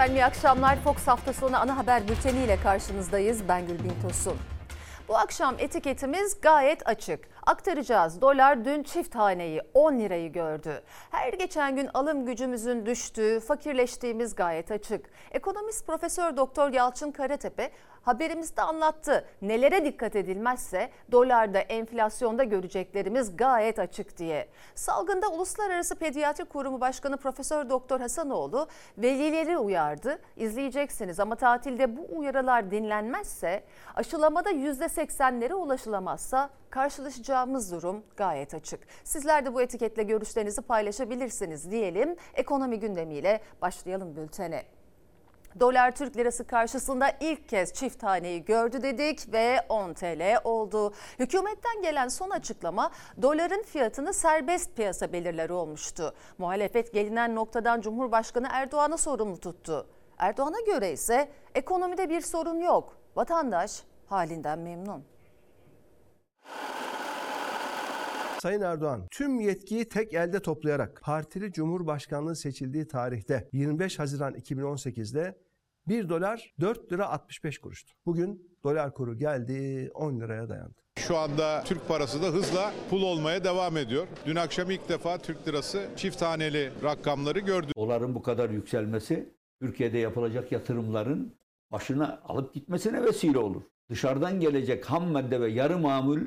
Efendim iyi akşamlar. Fox hafta sonu ana haber bülteniyle karşınızdayız. Ben Gülbin Tosun. Bu akşam etiketimiz gayet açık. Aktaracağız. Dolar dün çift haneyi 10 lirayı gördü. Her geçen gün alım gücümüzün düştüğü, fakirleştiğimiz gayet açık. Ekonomist Profesör Doktor Yalçın Karatepe haberimizde anlattı. Nelere dikkat edilmezse dolarda enflasyonda göreceklerimiz gayet açık diye. Salgında Uluslararası Pediatri Kurumu Başkanı Profesör Doktor Hasanoğlu velileri uyardı. İzleyeceksiniz ama tatilde bu uyarılar dinlenmezse aşılamada %80'lere ulaşılamazsa karşılaşacağımız durum gayet açık. Sizler de bu etiketle görüşlerinizi paylaşabilirsiniz diyelim. Ekonomi gündemiyle başlayalım bültene. Dolar Türk Lirası karşısında ilk kez çift taneyi gördü dedik ve 10 TL oldu. Hükümetten gelen son açıklama doların fiyatını serbest piyasa belirler olmuştu. Muhalefet gelinen noktadan Cumhurbaşkanı Erdoğan'ı sorumlu tuttu. Erdoğan'a göre ise ekonomide bir sorun yok. Vatandaş halinden memnun. Sayın Erdoğan tüm yetkiyi tek elde toplayarak partili cumhurbaşkanlığı seçildiği tarihte 25 Haziran 2018'de 1 dolar 4 lira 65 kuruştu. Bugün dolar kuru geldi 10 liraya dayandı. Şu anda Türk parası da hızla pul olmaya devam ediyor. Dün akşam ilk defa Türk lirası çift haneli rakamları gördü. Doların bu kadar yükselmesi Türkiye'de yapılacak yatırımların başına alıp gitmesine vesile olur. Dışarıdan gelecek ham madde ve yarı mamul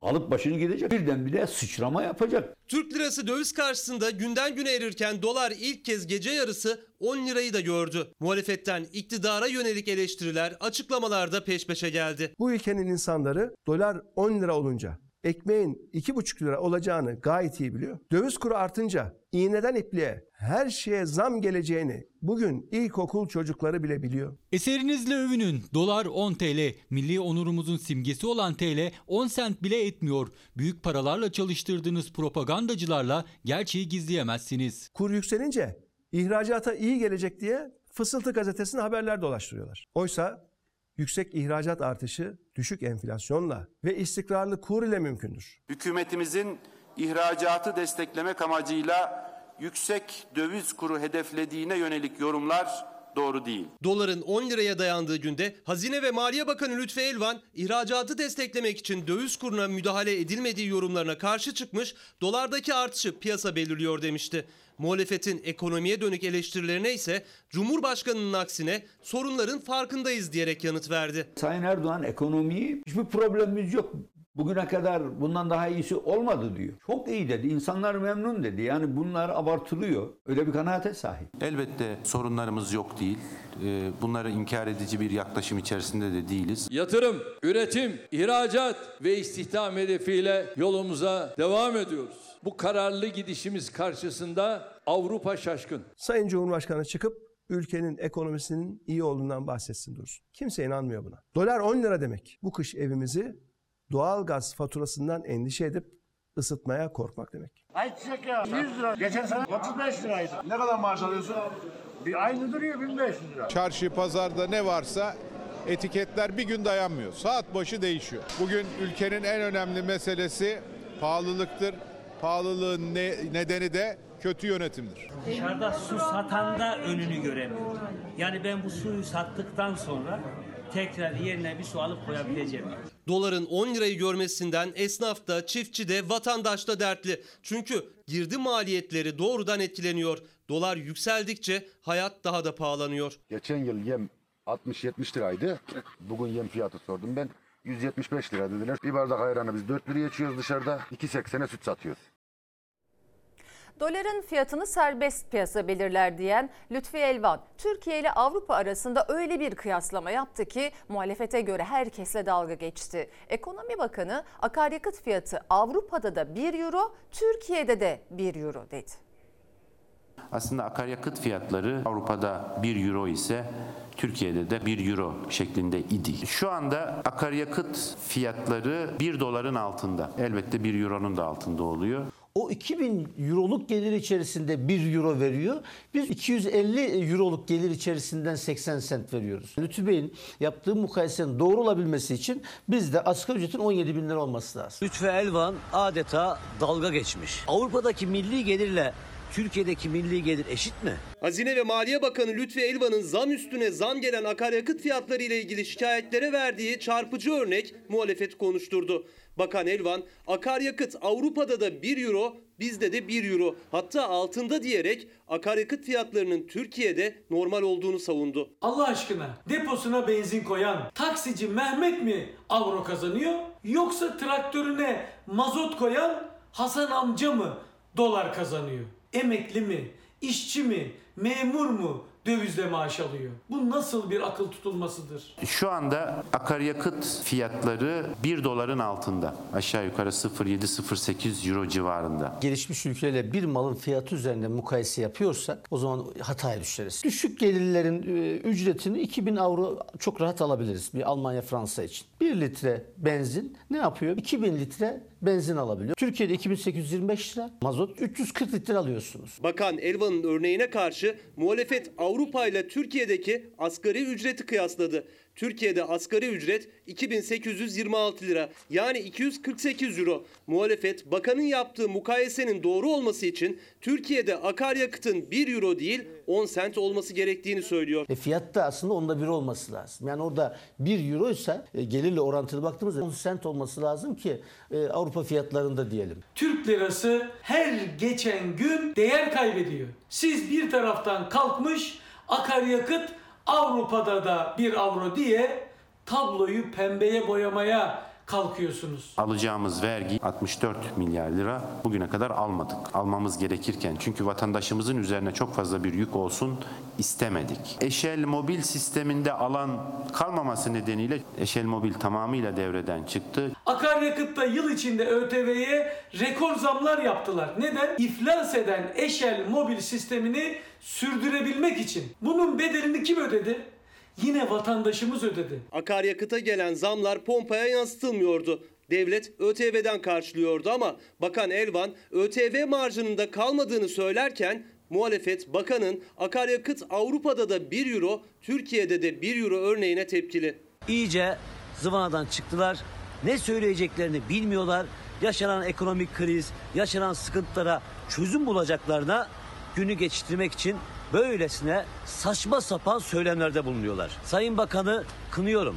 alıp başını gidecek. Birdenbire sıçrama yapacak. Türk lirası döviz karşısında günden güne erirken dolar ilk kez gece yarısı 10 lirayı da gördü. Muhalefetten iktidara yönelik eleştiriler açıklamalarda peş peşe geldi. Bu ülkenin insanları dolar 10 lira olunca ekmeğin 2,5 lira olacağını gayet iyi biliyor. Döviz kuru artınca iğneden ipliğe her şeye zam geleceğini bugün ilkokul çocukları bile biliyor. Eserinizle övünün. Dolar 10 TL. Milli onurumuzun simgesi olan TL 10 sent bile etmiyor. Büyük paralarla çalıştırdığınız propagandacılarla gerçeği gizleyemezsiniz. Kur yükselince ihracata iyi gelecek diye Fısıltı gazetesinde haberler dolaştırıyorlar. Oysa yüksek ihracat artışı düşük enflasyonla ve istikrarlı kur ile mümkündür. Hükümetimizin ihracatı desteklemek amacıyla yüksek döviz kuru hedeflediğine yönelik yorumlar doğru değil. Doların 10 liraya dayandığı günde Hazine ve Maliye Bakanı Lütfi Elvan ihracatı desteklemek için döviz kuruna müdahale edilmediği yorumlarına karşı çıkmış, dolardaki artışı piyasa belirliyor demişti. Muhalefetin ekonomiye dönük eleştirilerine ise Cumhurbaşkanı'nın aksine sorunların farkındayız diyerek yanıt verdi. Sayın Erdoğan ekonomiyi hiçbir problemimiz yok. Bugüne kadar bundan daha iyisi olmadı diyor. Çok iyi dedi. İnsanlar memnun dedi. Yani bunlar abartılıyor. Öyle bir kanaate sahip. Elbette sorunlarımız yok değil. Ee, Bunları inkar edici bir yaklaşım içerisinde de değiliz. Yatırım, üretim, ihracat ve istihdam hedefiyle yolumuza devam ediyoruz. Bu kararlı gidişimiz karşısında Avrupa şaşkın. Sayın Cumhurbaşkanı çıkıp ülkenin ekonomisinin iyi olduğundan bahsetsin dursun. Kimse inanmıyor buna. Dolar 10 lira demek. Bu kış evimizi doğal gaz faturasından endişe edip ısıtmaya korkmak demek. Ayçiçek ya 100 lira. Geçen sene 35 liraydı. Ne kadar maaş alıyorsun? Bir aynı duruyor 1500 lira. Çarşı pazarda ne varsa etiketler bir gün dayanmıyor. Saat başı değişiyor. Bugün ülkenin en önemli meselesi pahalılıktır. Pahalılığın ne- nedeni de kötü yönetimdir. Dışarıda su satan da önünü göremiyor. Yani ben bu suyu sattıktan sonra tekrar yerine bir su alıp koyabileceğim. Doların 10 lirayı görmesinden esnaf da, çiftçi de, vatandaş da dertli. Çünkü girdi maliyetleri doğrudan etkileniyor. Dolar yükseldikçe hayat daha da pahalanıyor. Geçen yıl yem 60-70 liraydı. Bugün yem fiyatı sordum ben. 175 lira dediler. Bir bardak ayranı biz 4 liraya içiyoruz dışarıda. 2.80'e süt satıyoruz. Doların fiyatını serbest piyasa belirler diyen Lütfi Elvan, Türkiye ile Avrupa arasında öyle bir kıyaslama yaptı ki muhalefete göre herkesle dalga geçti. Ekonomi Bakanı akaryakıt fiyatı Avrupa'da da 1 euro, Türkiye'de de 1 euro dedi. Aslında akaryakıt fiyatları Avrupa'da 1 euro ise Türkiye'de de 1 euro şeklinde idi. Şu anda akaryakıt fiyatları 1 doların altında. Elbette 1 euronun da altında oluyor. O 2000 euroluk gelir içerisinde 1 euro veriyor. Biz 250 euroluk gelir içerisinden 80 sent veriyoruz. Lütfü Bey'in yaptığı mukayesenin doğru olabilmesi için bizde asgari ücretin 17 bin lira olması lazım. Lütfü Elvan adeta dalga geçmiş. Avrupa'daki milli gelirle Türkiye'deki milli gelir eşit mi? Hazine ve Maliye Bakanı Lütfi Elvan'ın zam üstüne zam gelen akaryakıt fiyatları ile ilgili şikayetlere verdiği çarpıcı örnek muhalefet konuşturdu. Bakan Elvan, akaryakıt Avrupa'da da 1 euro, bizde de 1 euro, hatta altında diyerek akaryakıt fiyatlarının Türkiye'de normal olduğunu savundu. Allah aşkına deposuna benzin koyan taksici Mehmet mi avro kazanıyor yoksa traktörüne mazot koyan Hasan amca mı dolar kazanıyor? Emekli mi, işçi mi, memur mu dövizle maaş alıyor? Bu nasıl bir akıl tutulmasıdır? Şu anda akaryakıt fiyatları 1 doların altında. Aşağı yukarı 0.7-0.8 euro civarında. Gelişmiş ülkelerle bir malın fiyatı üzerinde mukayese yapıyorsak o zaman hataya düşeriz. Düşük gelirlerin e, ücretini 2000 avro çok rahat alabiliriz bir Almanya Fransa için. 1 litre benzin ne yapıyor? 2000 litre benzin alabiliyor. Türkiye'de 2825 lira, mazot 340 litre alıyorsunuz. Bakan Elvan'ın örneğine karşı muhalefet Avrupa ile Türkiye'deki asgari ücreti kıyasladı. Türkiye'de asgari ücret 2826 lira yani 248 euro. Muhalefet bakanın yaptığı mukayesenin doğru olması için Türkiye'de akaryakıtın 1 euro değil 10 sent olması gerektiğini söylüyor. E fiyat da aslında onda bir olması lazım. Yani orada 1 euro ise e, gelirle orantılı baktığımızda 10 sent olması lazım ki e, Avrupa fiyatlarında diyelim. Türk lirası her geçen gün değer kaybediyor. Siz bir taraftan kalkmış akaryakıt Avrupa'da da bir avro diye tabloyu pembeye boyamaya kalkıyorsunuz. Alacağımız vergi 64 milyar lira bugüne kadar almadık. Almamız gerekirken çünkü vatandaşımızın üzerine çok fazla bir yük olsun istemedik. Eşel mobil sisteminde alan kalmaması nedeniyle Eşel mobil tamamıyla devreden çıktı. Akaryakıtta yıl içinde ÖTV'ye rekor zamlar yaptılar. Neden? İflas eden Eşel mobil sistemini sürdürebilmek için. Bunun bedelini kim ödedi? Yine vatandaşımız ödedi. Akaryakıta gelen zamlar pompaya yansıtılmıyordu. Devlet ÖTV'den karşılıyordu ama Bakan Elvan ÖTV marjının da kalmadığını söylerken muhalefet bakanın akaryakıt Avrupa'da da 1 euro, Türkiye'de de 1 euro örneğine tepkili. İyice zıvanadan çıktılar. Ne söyleyeceklerini bilmiyorlar. Yaşanan ekonomik kriz, yaşanan sıkıntılara çözüm bulacaklarına günü geçirmek için böylesine saçma sapan söylemlerde bulunuyorlar. Sayın Bakanı kınıyorum.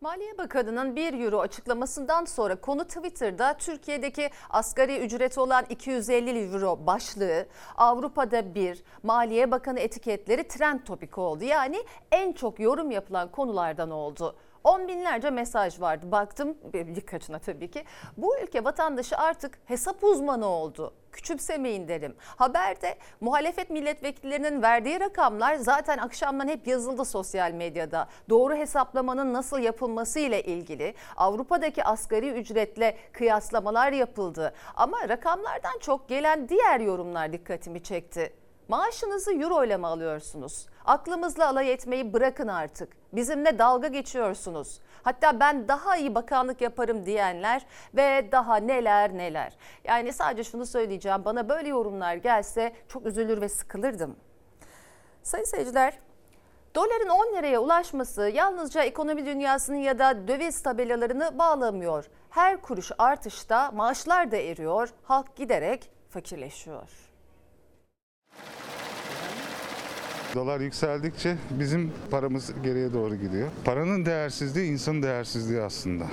Maliye Bakanı'nın 1 euro açıklamasından sonra konu Twitter'da Türkiye'deki asgari ücreti olan 250 euro başlığı, Avrupa'da bir Maliye Bakanı etiketleri trend topik oldu. Yani en çok yorum yapılan konulardan oldu. On binlerce mesaj vardı. Baktım birkaçına tabii ki. Bu ülke vatandaşı artık hesap uzmanı oldu. Küçümsemeyin derim. Haberde muhalefet milletvekillerinin verdiği rakamlar zaten akşamdan hep yazıldı sosyal medyada. Doğru hesaplamanın nasıl yapılması ile ilgili Avrupa'daki asgari ücretle kıyaslamalar yapıldı. Ama rakamlardan çok gelen diğer yorumlar dikkatimi çekti. Maaşınızı euro ile mi alıyorsunuz? Aklımızla alay etmeyi bırakın artık. Bizimle dalga geçiyorsunuz. Hatta ben daha iyi bakanlık yaparım diyenler ve daha neler neler. Yani sadece şunu söyleyeceğim. Bana böyle yorumlar gelse çok üzülür ve sıkılırdım. Sayın seyirciler, Doların 10 liraya ulaşması yalnızca ekonomi dünyasının ya da döviz tabelalarını bağlamıyor. Her kuruş artışta maaşlar da eriyor, halk giderek fakirleşiyor. Dolar yükseldikçe bizim paramız geriye doğru gidiyor. Paranın değersizliği insanın değersizliği aslında.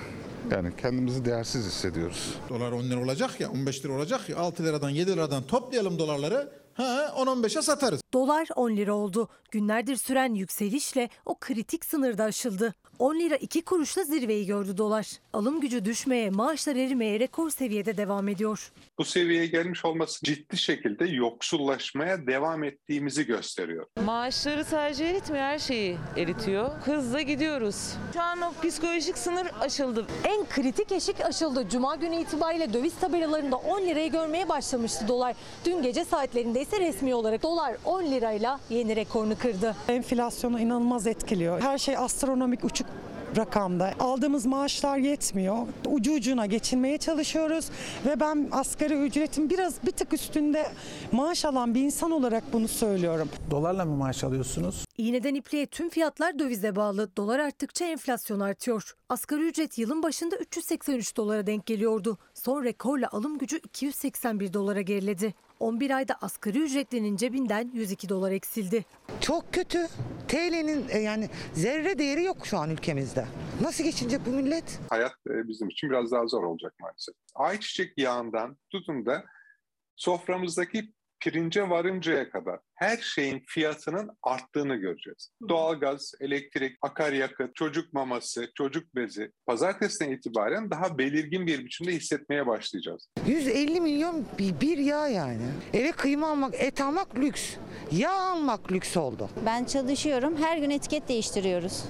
Yani kendimizi değersiz hissediyoruz. Dolar 10 lira olacak ya 15 lira olacak ya 6 liradan 7 liradan toplayalım dolarları ha 10-15'e satarız. Dolar 10 lira oldu. Günlerdir süren yükselişle o kritik sınırda aşıldı. 10 lira 2 kuruşla zirveyi gördü dolar. Alım gücü düşmeye, maaşlar erimeye rekor seviyede devam ediyor. Bu seviyeye gelmiş olması ciddi şekilde yoksullaşmaya devam ettiğimizi gösteriyor. Maaşları sadece eritmiyor, her şeyi eritiyor. Hızla gidiyoruz. Şu an o psikolojik sınır aşıldı. En kritik eşik aşıldı. Cuma günü itibariyle döviz tabelalarında 10 lirayı görmeye başlamıştı dolar. Dün gece saatlerinde ise resmi olarak dolar 10 lirayla yeni rekorunu kırdı. Enflasyonu inanılmaz etkiliyor. Her şey astronomik uçuk rakamda. Aldığımız maaşlar yetmiyor. Ucu ucuna geçinmeye çalışıyoruz ve ben asgari ücretin biraz bir tık üstünde maaş alan bir insan olarak bunu söylüyorum. Dolarla mı maaş alıyorsunuz? İğneden ipliğe tüm fiyatlar dövize bağlı. Dolar arttıkça enflasyon artıyor. Asgari ücret yılın başında 383 dolara denk geliyordu. Son rekorla alım gücü 281 dolara geriledi. 11 ayda asgari ücretlinin cebinden 102 dolar eksildi. Çok kötü. TL'nin e, yani zerre değeri yok şu an ülkemizde. Nasıl geçinecek bu millet? Hayat e, bizim için biraz daha zor olacak maalesef. Ayçiçek yağından tutun da soframızdaki pirince varıncaya kadar her şeyin fiyatının arttığını göreceğiz. Doğalgaz, elektrik, akaryakıt, çocuk maması, çocuk bezi pazartesiden itibaren daha belirgin bir biçimde hissetmeye başlayacağız. 150 milyon bir, bir yağ yani. Eve kıyma almak, et almak lüks. Yağ almak lüks oldu. Ben çalışıyorum. Her gün etiket değiştiriyoruz.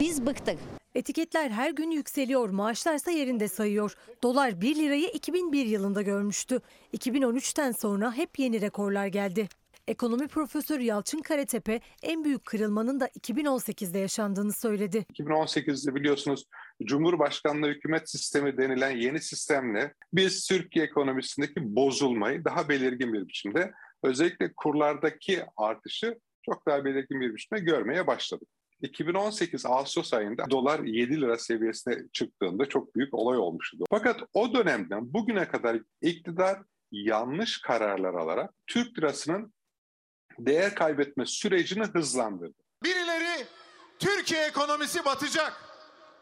Biz bıktık. Etiketler her gün yükseliyor, maaşlarsa yerinde sayıyor. Dolar 1 lirayı 2001 yılında görmüştü. 2013'ten sonra hep yeni rekorlar geldi. Ekonomi profesörü Yalçın Karatepe en büyük kırılmanın da 2018'de yaşandığını söyledi. 2018'de biliyorsunuz Cumhurbaşkanlığı hükümet sistemi denilen yeni sistemle biz Türkiye ekonomisindeki bozulmayı daha belirgin bir biçimde özellikle kurlardaki artışı çok daha belirgin bir biçimde görmeye başladık. 2018 Ağustos ayında dolar 7 lira seviyesine çıktığında çok büyük olay olmuştu. Fakat o dönemden bugüne kadar iktidar yanlış kararlar alarak Türk lirasının değer kaybetme sürecini hızlandırdı. Birileri Türkiye ekonomisi batacak.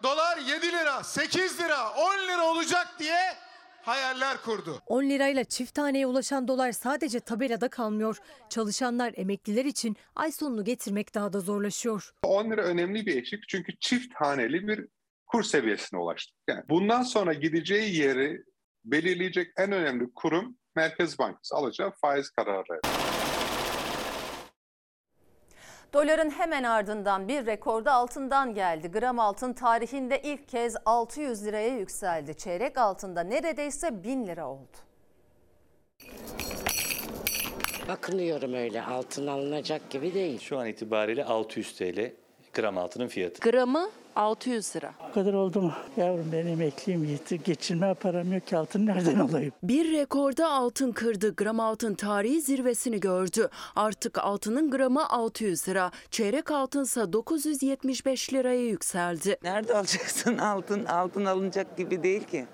Dolar 7 lira, 8 lira, 10 lira olacak diye hayaller kurdu. 10 lirayla çift taneye ulaşan dolar sadece tabelada kalmıyor. Çalışanlar, emekliler için ay sonunu getirmek daha da zorlaşıyor. 10 lira önemli bir eşik çünkü çift haneli bir kur seviyesine ulaştık. Yani bundan sonra gideceği yeri belirleyecek en önemli kurum Merkez Bankası alacağı faiz kararları. Doların hemen ardından bir rekorda altından geldi. Gram altın tarihinde ilk kez 600 liraya yükseldi. Çeyrek altında neredeyse 1000 lira oldu. Bakınıyorum öyle altın alınacak gibi değil. Şu an itibariyle 600 TL gram altının fiyatı. Gramı 600 lira. O kadar oldu mu? Yavrum ben emekliyim yetti. Geçinme param yok ki altın nereden alayım? Bir rekorda altın kırdı. Gram altın tarihi zirvesini gördü. Artık altının gramı 600 lira. Çeyrek altınsa 975 liraya yükseldi. Nerede alacaksın altın? Altın alınacak gibi değil ki.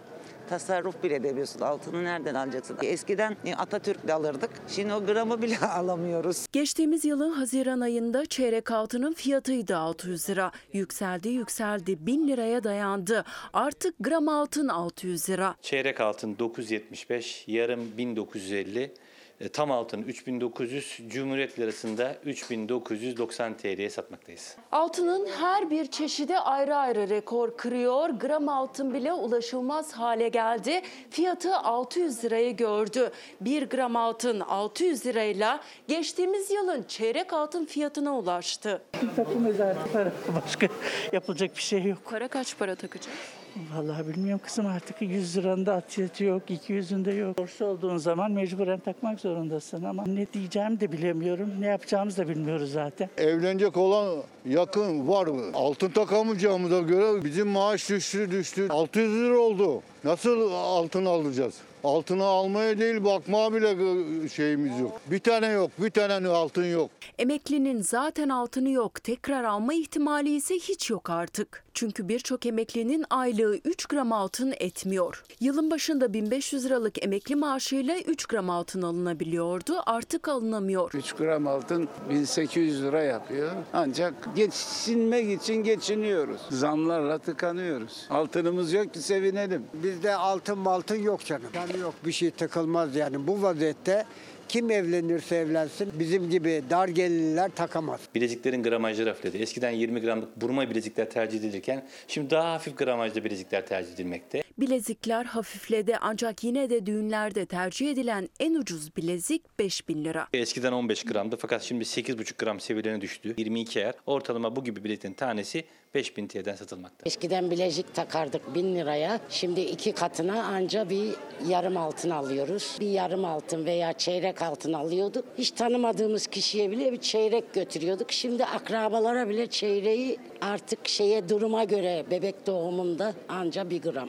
Tasarruf bile edemiyorsun. Altını nereden alacaksın? Eskiden Atatürk'le alırdık. Şimdi o gramı bile alamıyoruz. Geçtiğimiz yılın Haziran ayında çeyrek altının fiyatıydı 600 lira. Yükseldi yükseldi 1000 liraya dayandı. Artık gram altın 600 lira. Çeyrek altın 975, yarım 1950, e, tam altın 3900, Cumhuriyet lirasında 3990 TL'ye satmaktayız. Altının her bir çeşidi ayrı ayrı rekor kırıyor. Gram altın bile ulaşılmaz hale geldi. Fiyatı 600 lirayı gördü. 1 gram altın 600 lirayla geçtiğimiz yılın çeyrek altın fiyatına ulaştı. Takım. Başka yapılacak bir şey yok. Para kaç para takacak? Vallahi bilmiyorum kızım artık 100 liranın da atiyeti yok, 200'ün de yok. Borçlu olduğun zaman mecburen takmak zorundasın ama ne diyeceğimi de bilemiyorum, ne yapacağımızı da bilmiyoruz zaten. Evlenecek olan yakın var mı? Altın takamayacağımıza göre bizim maaş düştü düştü. 600 lira oldu. Nasıl altın alacağız? Altını almaya değil bakmaya bile şeyimiz yok. Bir tane yok, bir tane altın yok. Emeklinin zaten altını yok. Tekrar alma ihtimali ise hiç yok artık. Çünkü birçok emeklinin aylığı 3 gram altın etmiyor. Yılın başında 1500 liralık emekli maaşıyla 3 gram altın alınabiliyordu. Artık alınamıyor. 3 gram altın 1800 lira yapıyor. Ancak geçinmek için geçiniyoruz. Zamlarla tıkanıyoruz. Altınımız yok ki sevinelim. Bizde altın altın yok canım. Yani yok bir şey takılmaz yani. Bu vaziyette kim evlenirse evlensin bizim gibi dar gelirler takamaz. Bileziklerin gramajları hafifledi. Eskiden 20 gramlık burma bilezikler tercih edilirken şimdi daha hafif gramajlı bilezikler tercih edilmekte. Bilezikler hafifledi ancak yine de düğünlerde tercih edilen en ucuz bilezik 5000 lira. Eskiden 15 gramdı fakat şimdi 8,5 gram seviyelerine düştü. 22 ayar. Ortalama bu gibi biletin tanesi 5000 TL'den satılmakta. Eskiden bilezik takardık 1000 liraya. Şimdi iki katına anca bir yarım altın alıyoruz. Bir yarım altın veya çeyrek altın alıyorduk. Hiç tanımadığımız kişiye bile bir çeyrek götürüyorduk. Şimdi akrabalara bile çeyreği artık şeye duruma göre bebek doğumunda anca bir gram.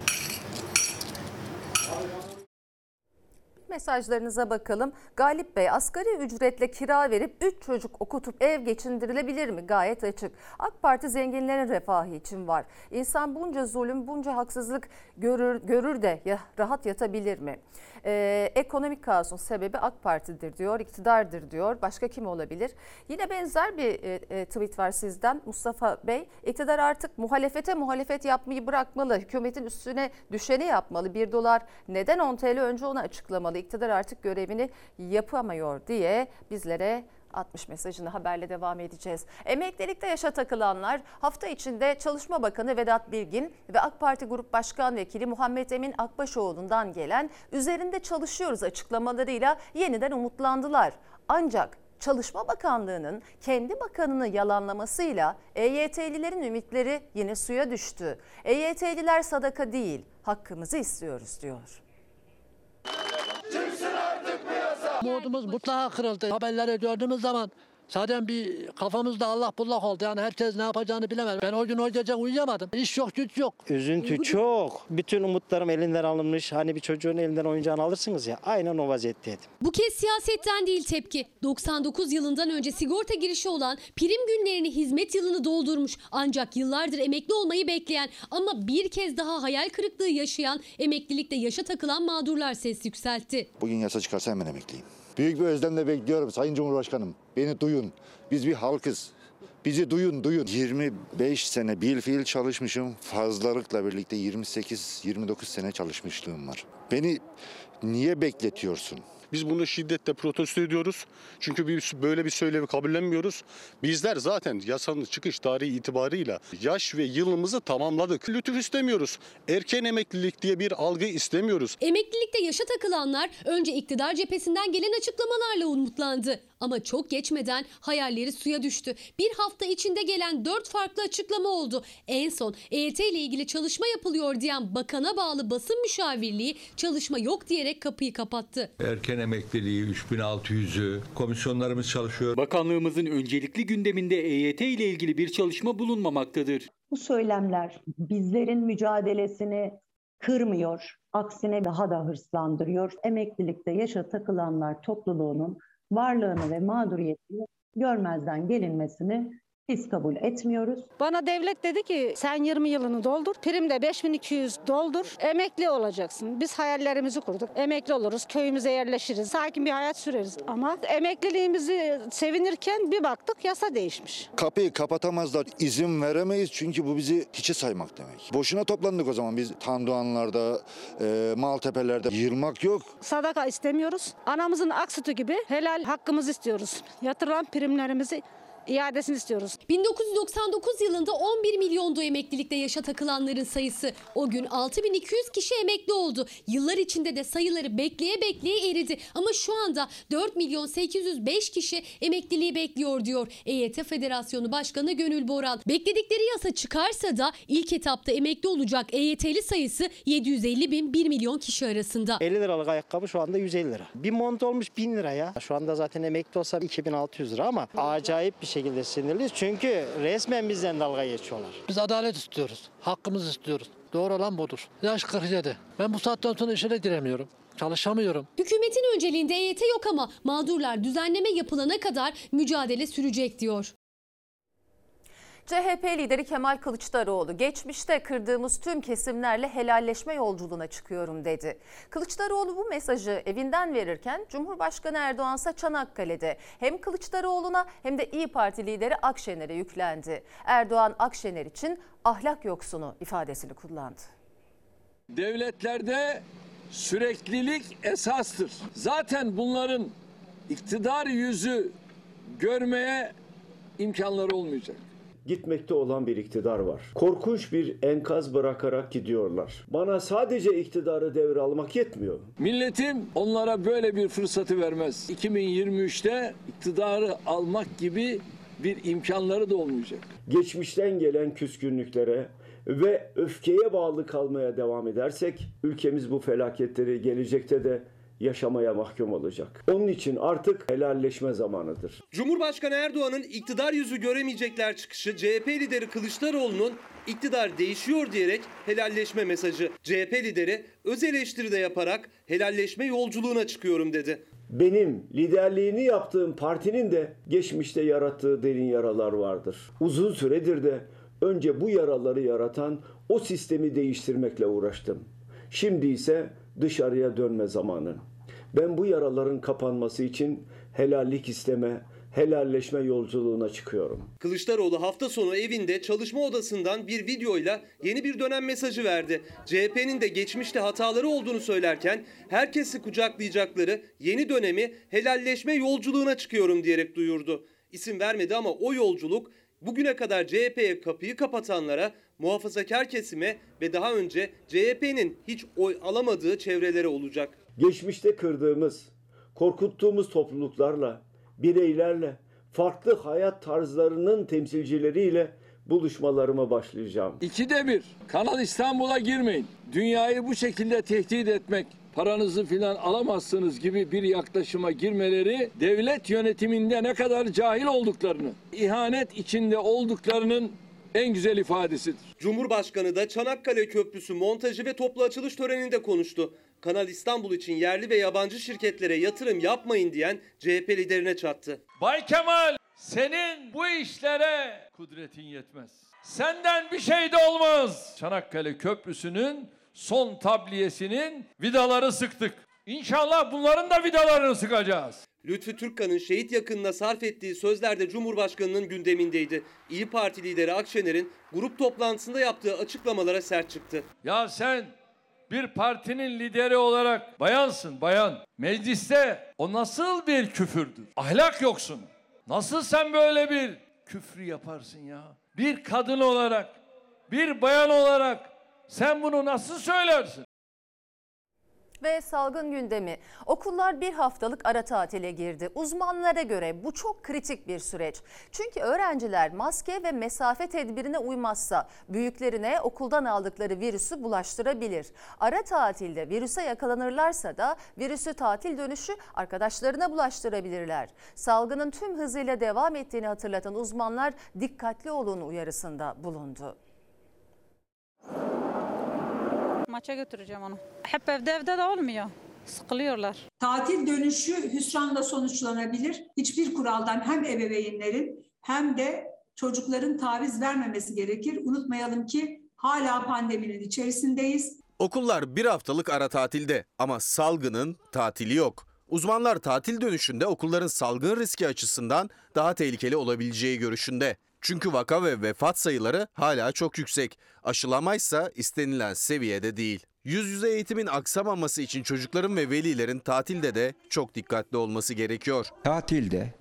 Mesajlarınıza bakalım. Galip Bey asgari ücretle kira verip 3 çocuk okutup ev geçindirilebilir mi? Gayet açık. AK Parti zenginlerin refahı için var. İnsan bunca zulüm, bunca haksızlık görür, görür de ya, rahat yatabilir mi? Ee, ekonomik kaosun sebebi AK Parti'dir diyor, iktidardır diyor. Başka kim olabilir? Yine benzer bir e, e, tweet var sizden Mustafa Bey. İktidar artık muhalefete muhalefet yapmayı bırakmalı. Hükümetin üstüne düşeni yapmalı. 1 dolar neden 10 TL önce onu açıklamalı. İktidar artık görevini yapamıyor diye bizlere 60 mesajını haberle devam edeceğiz. Emeklilikte yaşa takılanlar hafta içinde Çalışma Bakanı Vedat Bilgin ve AK Parti Grup Başkan Vekili Muhammed Emin Akbaşoğlu'ndan gelen üzerinde çalışıyoruz açıklamalarıyla yeniden umutlandılar. Ancak Çalışma Bakanlığı'nın kendi bakanını yalanlamasıyla EYT'lilerin ümitleri yine suya düştü. EYT'liler sadaka değil, hakkımızı istiyoruz diyor. Umudumuz mutlaka kırıldı. Haberleri gördüğümüz zaman zaten bir kafamızda Allah bullak oldu. Yani herkes ne yapacağını bilemez. Ben o gün o gece uyuyamadım. İş yok, güç yok. Üzüntü çok. Bütün umutlarım elinden alınmış. Hani bir çocuğun elinden oyuncağını alırsınız ya. Aynen o vaziyetteydim. Bu kez siyasetten değil tepki. 99 yılından önce sigorta girişi olan prim günlerini hizmet yılını doldurmuş. Ancak yıllardır emekli olmayı bekleyen ama bir kez daha hayal kırıklığı yaşayan emeklilikte yaşa takılan mağdurlar ses yükseltti. Bugün yasa çıkarsa hemen emekliyim. Büyük bir özlemle bekliyorum Sayın Cumhurbaşkanım. Beni duyun. Biz bir halkız. Bizi duyun, duyun. 25 sene bil fiil çalışmışım. Fazlalıkla birlikte 28-29 sene çalışmışlığım var. Beni niye bekletiyorsun? Biz bunu şiddetle protesto ediyoruz. Çünkü biz böyle bir söylemi kabullenmiyoruz. Bizler zaten yasanın çıkış tarihi itibarıyla yaş ve yılımızı tamamladık. Lütuf istemiyoruz. Erken emeklilik diye bir algı istemiyoruz. Emeklilikte yaşa takılanlar önce iktidar cephesinden gelen açıklamalarla umutlandı. Ama çok geçmeden hayalleri suya düştü. Bir hafta içinde gelen dört farklı açıklama oldu. En son EYT ile ilgili çalışma yapılıyor diyen bakana bağlı basın müşavirliği çalışma yok diyerek kapıyı kapattı. Erken emekliliği 3600'ü komisyonlarımız çalışıyor. Bakanlığımızın öncelikli gündeminde EYT ile ilgili bir çalışma bulunmamaktadır. Bu söylemler bizlerin mücadelesini kırmıyor, aksine daha da hırslandırıyor. Emeklilikte yaşa takılanlar topluluğunun varlığını ve mağduriyetini görmezden gelinmesini biz kabul etmiyoruz. Bana devlet dedi ki sen 20 yılını doldur, prim de 5200 doldur, emekli olacaksın. Biz hayallerimizi kurduk. Emekli oluruz, köyümüze yerleşiriz, sakin bir hayat süreriz. Ama emekliliğimizi sevinirken bir baktık yasa değişmiş. Kapıyı kapatamazlar, izin veremeyiz çünkü bu bizi hiçe saymak demek. Boşuna toplandık o zaman biz Tandoğanlar'da, e, Maltepe'lerde. Yırmak yok. Sadaka istemiyoruz. Anamızın ak sütü gibi helal hakkımızı istiyoruz. Yatırılan primlerimizi iadesini istiyoruz. 1999 yılında 11 milyondu emeklilikte yaşa takılanların sayısı. O gün 6200 kişi emekli oldu. Yıllar içinde de sayıları bekleye bekleye eridi. Ama şu anda 4 milyon 805 kişi emekliliği bekliyor diyor EYT Federasyonu Başkanı Gönül Boran. Bekledikleri yasa çıkarsa da ilk etapta emekli olacak EYT'li sayısı 750 bin 1 milyon kişi arasında. 50 liralık ayakkabı şu anda 150 lira. Bir mont olmuş 1000 lira ya. Şu anda zaten emekli olsa 2600 lira ama acayip bir şekilde sinirliyiz. Çünkü resmen bizden dalga geçiyorlar. Biz adalet istiyoruz. Hakkımızı istiyoruz. Doğru olan budur. Yaş 47. Ben bu saatten sonra işe de giremiyorum. Çalışamıyorum. Hükümetin önceliğinde EYT yok ama mağdurlar düzenleme yapılana kadar mücadele sürecek diyor. CHP lideri Kemal Kılıçdaroğlu geçmişte kırdığımız tüm kesimlerle helalleşme yolculuğuna çıkıyorum dedi. Kılıçdaroğlu bu mesajı evinden verirken Cumhurbaşkanı Erdoğan ise Çanakkale'de hem Kılıçdaroğlu'na hem de İyi Parti lideri Akşener'e yüklendi. Erdoğan Akşener için ahlak yoksunu ifadesini kullandı. Devletlerde süreklilik esastır. Zaten bunların iktidar yüzü görmeye imkanları olmayacak. Gitmekte olan bir iktidar var. Korkunç bir enkaz bırakarak gidiyorlar. Bana sadece iktidarı devralmak yetmiyor. Milletim onlara böyle bir fırsatı vermez. 2023'te iktidarı almak gibi bir imkanları da olmayacak. Geçmişten gelen küskünlüklere ve öfkeye bağlı kalmaya devam edersek ülkemiz bu felaketleri gelecekte de yaşamaya mahkum olacak. Onun için artık helalleşme zamanıdır. Cumhurbaşkanı Erdoğan'ın iktidar yüzü göremeyecekler çıkışı CHP lideri Kılıçdaroğlu'nun iktidar değişiyor diyerek helalleşme mesajı. CHP lideri öz eleştiri de yaparak helalleşme yolculuğuna çıkıyorum dedi. Benim liderliğini yaptığım partinin de geçmişte yarattığı derin yaralar vardır. Uzun süredir de önce bu yaraları yaratan o sistemi değiştirmekle uğraştım. Şimdi ise dışarıya dönme zamanı. Ben bu yaraların kapanması için helallik isteme, helalleşme yolculuğuna çıkıyorum. Kılıçdaroğlu hafta sonu evinde çalışma odasından bir videoyla yeni bir dönem mesajı verdi. CHP'nin de geçmişte hataları olduğunu söylerken herkesi kucaklayacakları yeni dönemi helalleşme yolculuğuna çıkıyorum diyerek duyurdu. İsim vermedi ama o yolculuk bugüne kadar CHP'ye kapıyı kapatanlara, muhafazakar kesime ve daha önce CHP'nin hiç oy alamadığı çevrelere olacak. Geçmişte kırdığımız, korkuttuğumuz topluluklarla, bireylerle, farklı hayat tarzlarının temsilcileriyle buluşmalarıma başlayacağım. İkide bir Kanal İstanbul'a girmeyin. Dünyayı bu şekilde tehdit etmek, paranızı filan alamazsınız gibi bir yaklaşıma girmeleri devlet yönetiminde ne kadar cahil olduklarını, ihanet içinde olduklarının en güzel ifadesidir. Cumhurbaşkanı da Çanakkale Köprüsü montajı ve toplu açılış töreninde konuştu. Kanal İstanbul için yerli ve yabancı şirketlere yatırım yapmayın diyen CHP liderine çattı. Bay Kemal senin bu işlere kudretin yetmez. Senden bir şey de olmaz. Çanakkale Köprüsü'nün son tabliyesinin vidaları sıktık. İnşallah bunların da vidalarını sıkacağız. Lütfü Türkkan'ın şehit yakınına sarf ettiği sözler de Cumhurbaşkanı'nın gündemindeydi. İyi Parti lideri Akşener'in grup toplantısında yaptığı açıklamalara sert çıktı. Ya sen bir partinin lideri olarak bayansın bayan. Mecliste o nasıl bir küfürdür? Ahlak yoksun. Nasıl sen böyle bir küfrü yaparsın ya? Bir kadın olarak, bir bayan olarak sen bunu nasıl söylersin? Ve salgın gündemi. Okullar bir haftalık ara tatile girdi. Uzmanlara göre bu çok kritik bir süreç. Çünkü öğrenciler maske ve mesafe tedbirine uymazsa büyüklerine okuldan aldıkları virüsü bulaştırabilir. Ara tatilde virüse yakalanırlarsa da virüsü tatil dönüşü arkadaşlarına bulaştırabilirler. Salgının tüm hızıyla devam ettiğini hatırlatan uzmanlar dikkatli olun uyarısında bulundu. Maça götüreceğim onu. Hep evde evde de olmuyor. Sıkılıyorlar. Tatil dönüşü hüsranla sonuçlanabilir. Hiçbir kuraldan hem ebeveynlerin hem de çocukların taviz vermemesi gerekir. Unutmayalım ki hala pandeminin içerisindeyiz. Okullar bir haftalık ara tatilde ama salgının tatili yok. Uzmanlar tatil dönüşünde okulların salgın riski açısından daha tehlikeli olabileceği görüşünde. Çünkü vaka ve vefat sayıları hala çok yüksek. Aşılamaysa istenilen seviyede değil. Yüz yüze eğitimin aksamaması için çocukların ve velilerin tatilde de çok dikkatli olması gerekiyor. Tatilde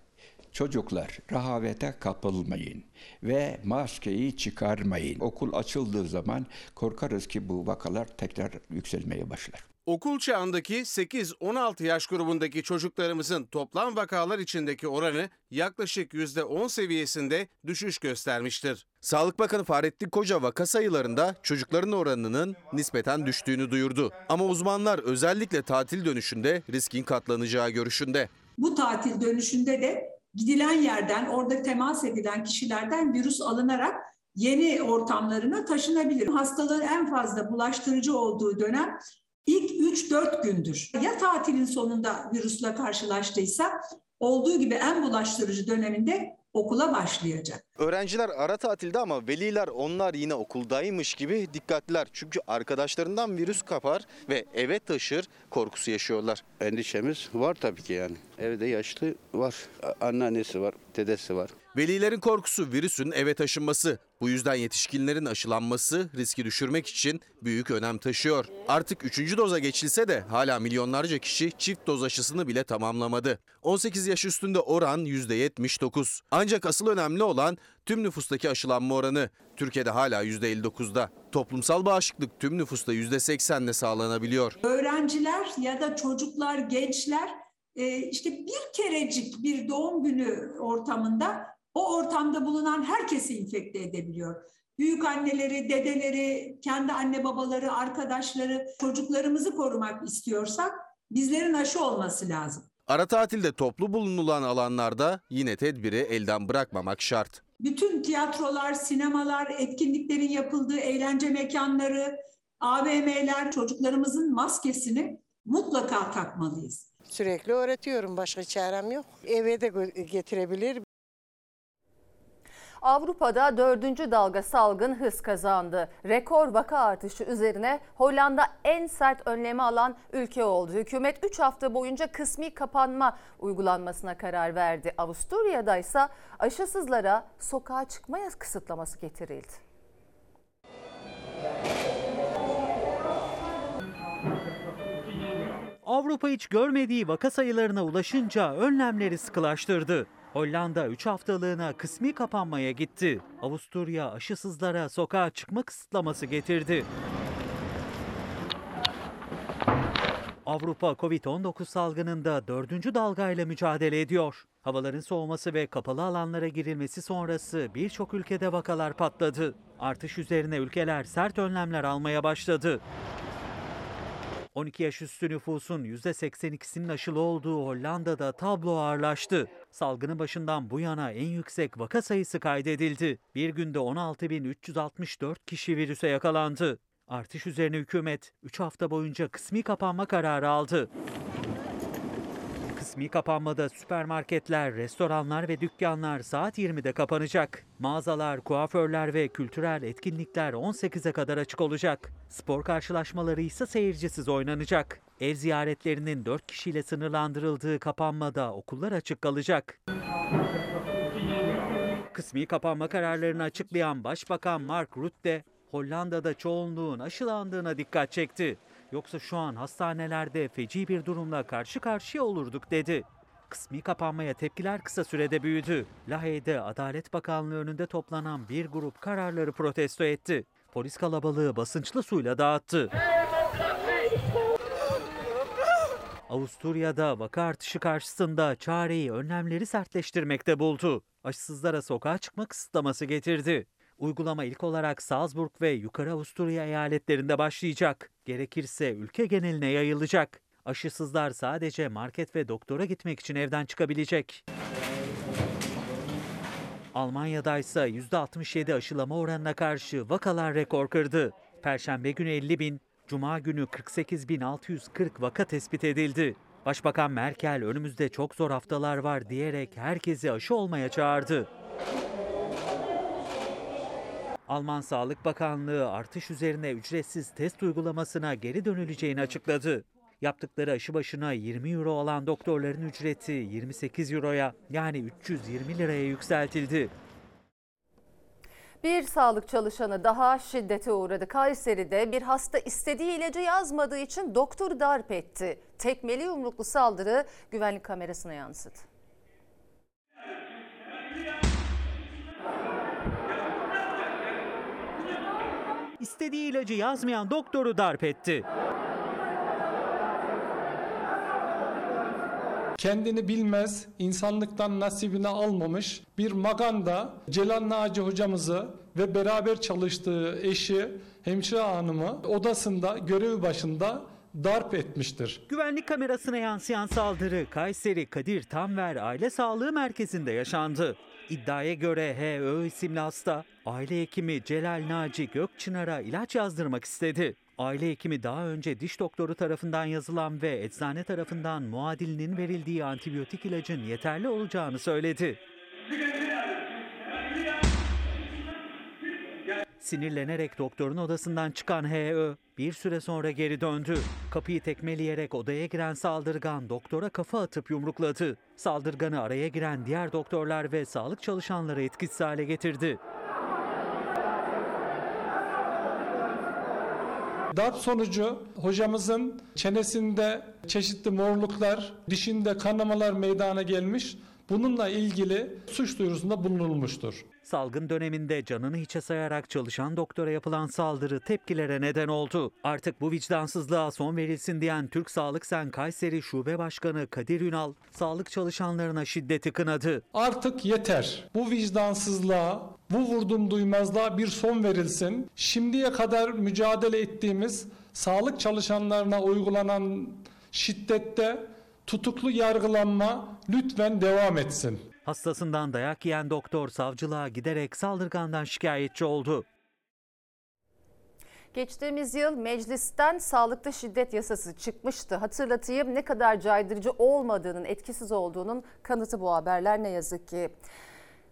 çocuklar rahavete kapılmayın ve maskeyi çıkarmayın. Okul açıldığı zaman korkarız ki bu vakalar tekrar yükselmeye başlar. Okul çağındaki 8-16 yaş grubundaki çocuklarımızın toplam vakalar içindeki oranı yaklaşık %10 seviyesinde düşüş göstermiştir. Sağlık Bakanı Fahrettin Koca vaka sayılarında çocukların oranının nispeten düştüğünü duyurdu. Ama uzmanlar özellikle tatil dönüşünde riskin katlanacağı görüşünde. Bu tatil dönüşünde de gidilen yerden, orada temas edilen kişilerden virüs alınarak yeni ortamlarına taşınabilir. Hastalığın en fazla bulaştırıcı olduğu dönem ilk 3-4 gündür. Ya tatilin sonunda virüsle karşılaştıysa olduğu gibi en bulaştırıcı döneminde okula başlayacak. Öğrenciler ara tatilde ama veliler onlar yine okuldaymış gibi dikkatliler. Çünkü arkadaşlarından virüs kapar ve eve taşır korkusu yaşıyorlar. Endişemiz var tabii ki yani. Evde yaşlı var. Anneannesi var, dedesi var. Velilerin korkusu virüsün eve taşınması. Bu yüzden yetişkinlerin aşılanması riski düşürmek için büyük önem taşıyor. Artık 3. doza geçilse de hala milyonlarca kişi çift doz aşısını bile tamamlamadı. 18 yaş üstünde oran %79. Ancak asıl önemli olan tüm nüfustaki aşılanma oranı. Türkiye'de hala %59'da. Toplumsal bağışıklık tüm nüfusta %80'le sağlanabiliyor. Öğrenciler ya da çocuklar, gençler e, işte bir kerecik bir doğum günü ortamında o ortamda bulunan herkesi infekte edebiliyor. Büyük anneleri, dedeleri, kendi anne babaları, arkadaşları, çocuklarımızı korumak istiyorsak bizlerin aşı olması lazım. Ara tatilde toplu bulunulan alanlarda yine tedbiri elden bırakmamak şart. Bütün tiyatrolar, sinemalar, etkinliklerin yapıldığı eğlence mekanları, AVM'ler çocuklarımızın maskesini mutlaka takmalıyız. Sürekli öğretiyorum. Başka çarem yok. Eve de getirebilir. Avrupa'da dördüncü dalga salgın hız kazandı. Rekor vaka artışı üzerine Hollanda en sert önlemi alan ülke oldu. Hükümet 3 hafta boyunca kısmi kapanma uygulanmasına karar verdi. Avusturya'da ise aşısızlara sokağa çıkma kısıtlaması getirildi. Avrupa hiç görmediği vaka sayılarına ulaşınca önlemleri sıkılaştırdı. Hollanda 3 haftalığına kısmi kapanmaya gitti. Avusturya aşısızlara sokağa çıkma kısıtlaması getirdi. Avrupa Covid-19 salgınında dördüncü dalgayla mücadele ediyor. Havaların soğuması ve kapalı alanlara girilmesi sonrası birçok ülkede vakalar patladı. Artış üzerine ülkeler sert önlemler almaya başladı. 12 yaş üstü nüfusun %82'sinin aşılı olduğu Hollanda'da tablo ağırlaştı. Salgının başından bu yana en yüksek vaka sayısı kaydedildi. Bir günde 16.364 kişi virüse yakalandı. Artış üzerine hükümet 3 hafta boyunca kısmi kapanma kararı aldı. Kısmi kapanmada süpermarketler, restoranlar ve dükkanlar saat 20'de kapanacak. Mağazalar, kuaförler ve kültürel etkinlikler 18'e kadar açık olacak. Spor karşılaşmaları ise seyircisiz oynanacak. Ev ziyaretlerinin 4 kişiyle sınırlandırıldığı kapanmada okullar açık kalacak. Kısmi kapanma kararlarını açıklayan Başbakan Mark Rutte, Hollanda'da çoğunluğun aşılandığına dikkat çekti. Yoksa şu an hastanelerde feci bir durumla karşı karşıya olurduk dedi. Kısmi kapanmaya tepkiler kısa sürede büyüdü. Lahey'de Adalet Bakanlığı önünde toplanan bir grup kararları protesto etti. Polis kalabalığı basınçlı suyla dağıttı. Avusturya'da vaka artışı karşısında çareyi önlemleri sertleştirmekte buldu. Aşısızlara sokağa çıkma kısıtlaması getirdi. Uygulama ilk olarak Salzburg ve Yukarı Avusturya eyaletlerinde başlayacak. Gerekirse ülke geneline yayılacak. Aşısızlar sadece market ve doktora gitmek için evden çıkabilecek. Almanya'da ise %67 aşılama oranına karşı vakalar rekor kırdı. Perşembe günü 50 bin, Cuma günü 48.640 vaka tespit edildi. Başbakan Merkel önümüzde çok zor haftalar var diyerek herkesi aşı olmaya çağırdı. Alman Sağlık Bakanlığı artış üzerine ücretsiz test uygulamasına geri dönüleceğini açıkladı. Yaptıkları aşı başına 20 euro olan doktorların ücreti 28 euroya yani 320 liraya yükseltildi. Bir sağlık çalışanı daha şiddete uğradı. Kayseri'de bir hasta istediği ilacı yazmadığı için doktor darp etti. Tekmeli yumruklu saldırı güvenlik kamerasına yansıdı. İstediği ilacı yazmayan doktoru darp etti. kendini bilmez, insanlıktan nasibini almamış bir maganda Celal Naci hocamızı ve beraber çalıştığı eşi hemşire hanımı odasında görevi başında darp etmiştir. Güvenlik kamerasına yansıyan saldırı Kayseri Kadir Tanver Aile Sağlığı Merkezi'nde yaşandı. İddiaya göre HÖ isimli hasta aile hekimi Celal Naci Gökçınar'a ilaç yazdırmak istedi. Aile hekimi daha önce diş doktoru tarafından yazılan ve eczane tarafından muadilinin verildiği antibiyotik ilacın yeterli olacağını söyledi. Sinirlenerek doktorun odasından çıkan HÖ bir süre sonra geri döndü. Kapıyı tekmeleyerek odaya giren saldırgan doktora kafa atıp yumrukladı. Saldırganı araya giren diğer doktorlar ve sağlık çalışanları etkisiz hale getirdi. Darp sonucu hocamızın çenesinde çeşitli morluklar, dişinde kanamalar meydana gelmiş. Bununla ilgili suç duyurusunda bulunulmuştur. Salgın döneminde canını hiçe sayarak çalışan doktora yapılan saldırı tepkilere neden oldu. Artık bu vicdansızlığa son verilsin diyen Türk Sağlık Sen Kayseri Şube Başkanı Kadir Ünal, sağlık çalışanlarına şiddeti kınadı. Artık yeter. Bu vicdansızlığa, bu vurdum duymazlığa bir son verilsin. Şimdiye kadar mücadele ettiğimiz sağlık çalışanlarına uygulanan şiddette tutuklu yargılanma lütfen devam etsin. Hastasından dayak yiyen doktor savcılığa giderek saldırgandan şikayetçi oldu. Geçtiğimiz yıl meclisten sağlıkta şiddet yasası çıkmıştı. Hatırlatayım ne kadar caydırıcı olmadığının, etkisiz olduğunun kanıtı bu haberler ne yazık ki.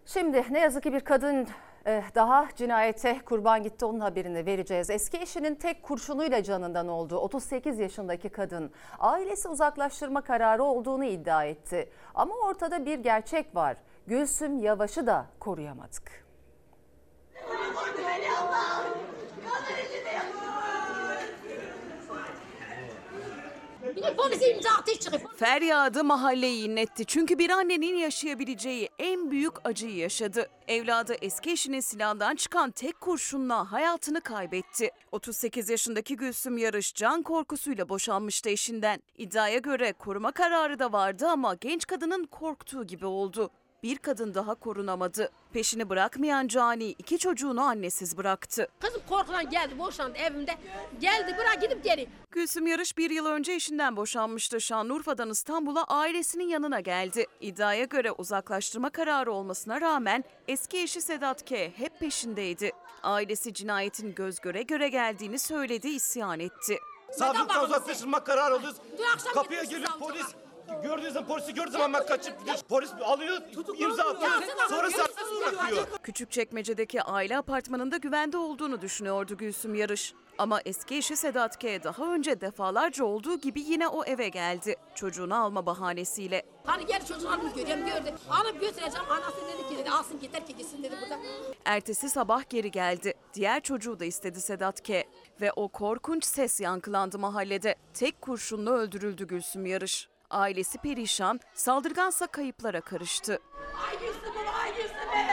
Şimdi ne yazık ki bir kadın daha cinayete kurban gitti onun haberini vereceğiz. Eski eşinin tek kurşunuyla canından oldu. 38 yaşındaki kadın ailesi uzaklaştırma kararı olduğunu iddia etti. Ama ortada bir gerçek var. Gülsüm Yavaş'ı da koruyamadık. Feryadı mahalleyi inletti. Çünkü bir annenin yaşayabileceği en büyük acıyı yaşadı. Evladı eski eşinin silahından çıkan tek kurşunla hayatını kaybetti. 38 yaşındaki Gülsüm Yarış can korkusuyla boşanmıştı eşinden. İddiaya göre koruma kararı da vardı ama genç kadının korktuğu gibi oldu. Bir kadın daha korunamadı. Peşini bırakmayan Cani iki çocuğunu annesiz bıraktı. Kızım korkulan geldi boşandı evimde. Geldi bırak gidip geri. Gülsüm Yarış bir yıl önce eşinden boşanmıştı. Şanlıurfa'dan İstanbul'a ailesinin yanına geldi. İddiaya göre uzaklaştırma kararı olmasına rağmen eski eşi Sedat K. hep peşindeydi. Ailesi cinayetin göz göre göre geldiğini söyledi, isyan etti. Savcılıktan uzaklaştırma kararı alıyoruz. Kapıya geliyor polis. Gördüğünüz zaman polisi gördüğü zaman ben kaçıp gidiyor. Polis alıyor, imza atıyor. Sonra serbest bırakıyor. Küçükçekmece'deki aile apartmanında güvende olduğunu düşünüyordu Gülsüm Yarış. Ama eski eşi Sedat K. daha önce defalarca olduğu gibi yine o eve geldi. Çocuğunu alma bahanesiyle. Hani gel çocuğunu alıp göreceğim gördü. Alıp götüreceğim. Anası dedi ki dedi alsın yeter ki gitsin dedi burada. Ertesi sabah geri geldi. Diğer çocuğu da istedi Sedat K. Ve o korkunç ses yankılandı mahallede. Tek kurşunla öldürüldü Gülsüm Yarış. Ailesi perişan, saldırgansa kayıplara karıştı. Ay Gülsüm'üm ay Gülsüm'üm.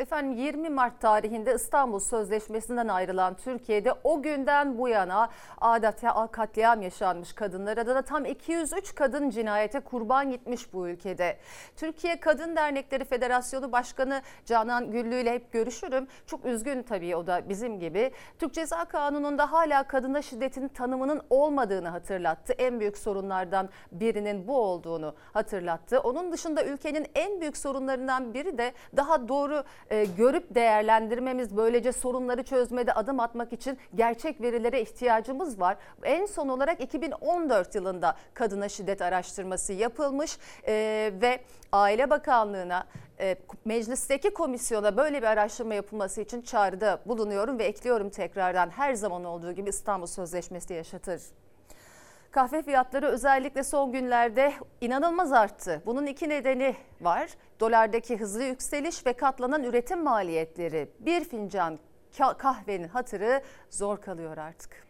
Efendim 20 Mart tarihinde İstanbul Sözleşmesi'nden ayrılan Türkiye'de o günden bu yana adeta katliam yaşanmış kadınlara da tam 203 kadın cinayete kurban gitmiş bu ülkede. Türkiye Kadın Dernekleri Federasyonu Başkanı Canan Güllü ile hep görüşürüm. Çok üzgün tabii o da bizim gibi. Türk Ceza Kanunu'nda hala kadına şiddetin tanımının olmadığını hatırlattı. En büyük sorunlardan birinin bu olduğunu hatırlattı. Onun dışında ülkenin en büyük sorunlarından biri de daha doğru e, görüp değerlendirmemiz böylece sorunları çözmede adım atmak için gerçek verilere ihtiyacımız var. En son olarak 2014 yılında kadına şiddet araştırması yapılmış e, ve Aile Bakanlığı'na e, meclisteki komisyona böyle bir araştırma yapılması için çağrıda bulunuyorum ve ekliyorum tekrardan her zaman olduğu gibi İstanbul Sözleşmesi yaşatır. Kahve fiyatları özellikle son günlerde inanılmaz arttı. Bunun iki nedeni var. Dolardaki hızlı yükseliş ve katlanan üretim maliyetleri. Bir fincan ka- kahvenin hatırı zor kalıyor artık.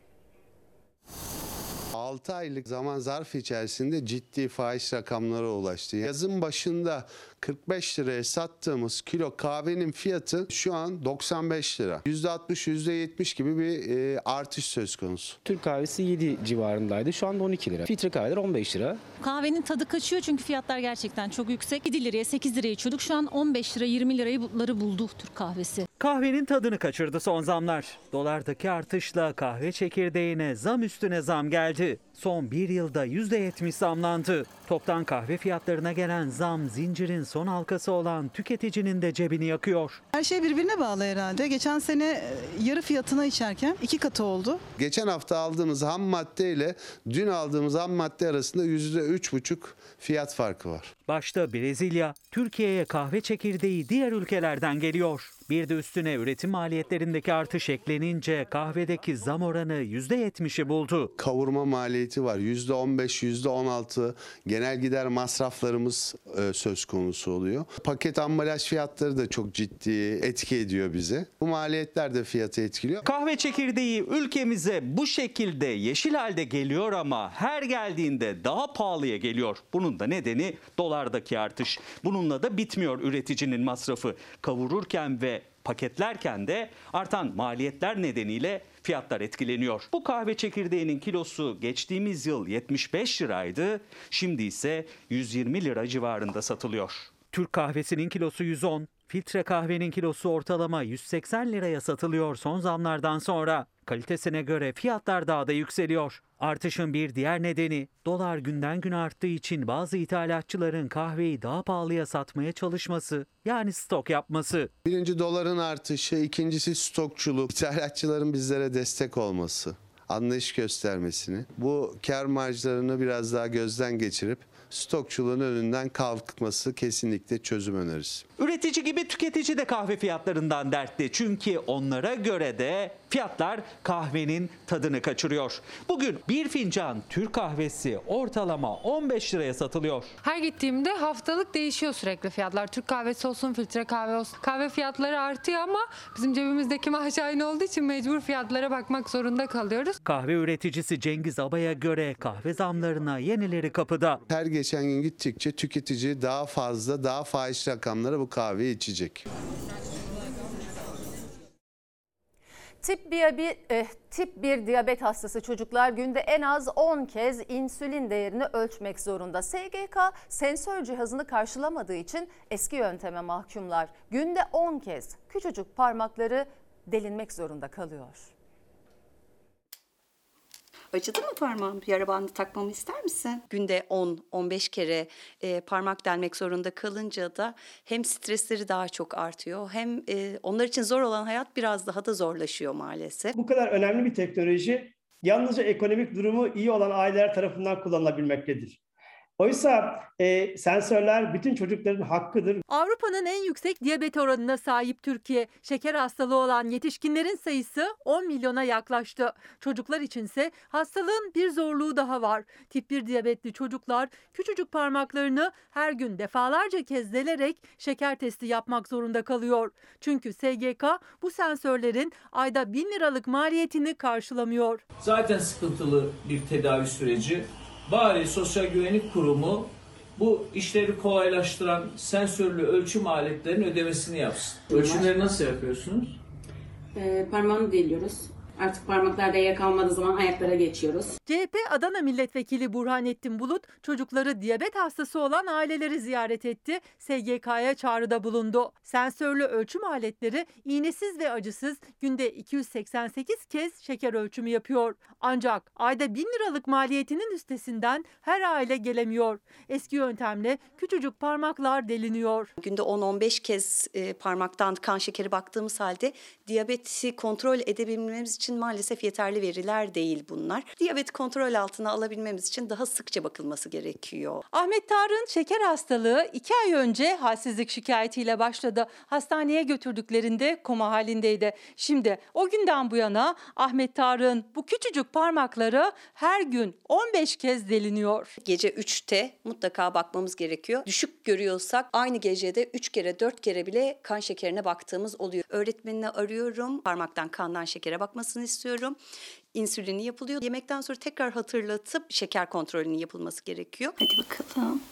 6 aylık zaman zarf içerisinde ciddi fahiş rakamlara ulaştı. Yazın başında 45 liraya sattığımız kilo kahvenin fiyatı şu an 95 lira. %60, %70 gibi bir e, artış söz konusu. Türk kahvesi 7 civarındaydı. Şu anda 12 lira. Filtre kahveler 15 lira. Kahvenin tadı kaçıyor çünkü fiyatlar gerçekten çok yüksek. 7 liraya 8 liraya içiyorduk. Şu an 15 lira 20 lirayı buldu Türk kahvesi. Kahvenin tadını kaçırdı son zamlar. Dolardaki artışla kahve çekirdeğine zam üstüne zam geldi. Son bir yılda %70 zamlandı. Toptan kahve fiyatlarına gelen zam zincirin son halkası olan tüketicinin de cebini yakıyor. Her şey birbirine bağlı herhalde. Geçen sene e, yarı fiyatına içerken iki katı oldu. Geçen hafta aldığımız ham madde ile dün aldığımız ham madde arasında %3,5 fiyat farkı var. Başta Brezilya, Türkiye'ye kahve çekirdeği diğer ülkelerden geliyor. Bir de üstüne üretim maliyetlerindeki artış eklenince kahvedeki zam oranı %70'i buldu. Kavurma maliyeti var. %15, %16 genel gider masraflarımız e, söz konusu oluyor. Paket ambalaj fiyatları da çok ciddi etki ediyor bize. Bu maliyetler de fiyatı etkiliyor. Kahve çekirdeği ülkemize bu şekilde yeşil halde geliyor ama her geldiğinde daha pahalıya geliyor. Bunun da nedeni dolardaki artış. Bununla da bitmiyor üreticinin masrafı. Kavururken ve paketlerken de artan maliyetler nedeniyle fiyatlar etkileniyor. Bu kahve çekirdeğinin kilosu geçtiğimiz yıl 75 liraydı. Şimdi ise 120 lira civarında satılıyor. Türk kahvesinin kilosu 110, filtre kahvenin kilosu ortalama 180 liraya satılıyor son zamlardan sonra. Kalitesine göre fiyatlar daha da yükseliyor. Artışın bir diğer nedeni dolar günden güne arttığı için bazı ithalatçıların kahveyi daha pahalıya satmaya çalışması yani stok yapması. Birinci doların artışı, ikincisi stokçuluk, ithalatçıların bizlere destek olması, anlayış göstermesini, bu kar marjlarını biraz daha gözden geçirip stokçuluğun önünden kalkması kesinlikle çözüm önerisi. Üretici gibi tüketici de kahve fiyatlarından dertli. Çünkü onlara göre de fiyatlar kahvenin tadını kaçırıyor. Bugün bir fincan Türk kahvesi ortalama 15 liraya satılıyor. Her gittiğimde haftalık değişiyor sürekli fiyatlar. Türk kahvesi olsun, filtre kahve olsun. Kahve fiyatları artıyor ama bizim cebimizdeki maaş aynı olduğu için mecbur fiyatlara bakmak zorunda kalıyoruz. Kahve üreticisi Cengiz Aba'ya göre kahve zamlarına yenileri kapıda. Her geçen gün gittikçe tüketici daha fazla, daha fahiş rakamlara bu kahveyi içecek. Tip 1, bir, eh, tip 1 diyabet hastası çocuklar günde en az 10 kez insülin değerini ölçmek zorunda. SGK sensör cihazını karşılamadığı için eski yönteme mahkumlar. Günde 10 kez küçücük parmakları delinmek zorunda kalıyor. Acıdı mı parmağım? Yara bandı takmamı ister misin? Günde 10-15 kere e, parmak delmek zorunda kalınca da hem stresleri daha çok artıyor hem e, onlar için zor olan hayat biraz daha da zorlaşıyor maalesef. Bu kadar önemli bir teknoloji yalnızca ekonomik durumu iyi olan aileler tarafından kullanılabilmektedir. Oysa e, sensörler bütün çocukların hakkıdır. Avrupa'nın en yüksek diyabet oranına sahip Türkiye. Şeker hastalığı olan yetişkinlerin sayısı 10 milyona yaklaştı. Çocuklar içinse hastalığın bir zorluğu daha var. Tip 1 diyabetli çocuklar küçücük parmaklarını her gün defalarca kez delerek şeker testi yapmak zorunda kalıyor. Çünkü SGK bu sensörlerin ayda 1000 liralık maliyetini karşılamıyor. Zaten sıkıntılı bir tedavi süreci. Bari Sosyal Güvenlik Kurumu bu işleri kolaylaştıran sensörlü ölçüm aletlerinin ödemesini yapsın. Ölçümleri nasıl yapıyorsunuz? Ee, parmağını deliyoruz. Artık parmaklar değer kalmadığı zaman ayaklara geçiyoruz. CHP Adana Milletvekili Burhanettin Bulut çocukları diyabet hastası olan aileleri ziyaret etti. SGK'ya çağrıda bulundu. Sensörlü ölçüm aletleri iğnesiz ve acısız günde 288 kez şeker ölçümü yapıyor. Ancak ayda 1000 liralık maliyetinin üstesinden her aile gelemiyor. Eski yöntemle küçücük parmaklar deliniyor. Günde 10-15 kez e, parmaktan kan şekeri baktığımız halde diyabeti kontrol edebilmemiz için maalesef yeterli veriler değil bunlar. Diyabeti kontrol altına alabilmemiz için daha sıkça bakılması gerekiyor. Ahmet Tarık'ın şeker hastalığı 2 ay önce halsizlik şikayetiyle başladı. Hastaneye götürdüklerinde koma halindeydi. Şimdi o günden bu yana Ahmet Tarık'ın bu küçücük parmakları her gün 15 kez deliniyor. Gece 3'te mutlaka bakmamız gerekiyor. Düşük görüyorsak aynı gecede 3 kere 4 kere bile kan şekerine baktığımız oluyor. Öğretmenini arıyorum. Parmaktan kandan şekere bakmasını istiyorum. İnsülini yapılıyor. Yemekten sonra tekrar hatırlatıp şeker kontrolünün yapılması gerekiyor. Hadi bakalım.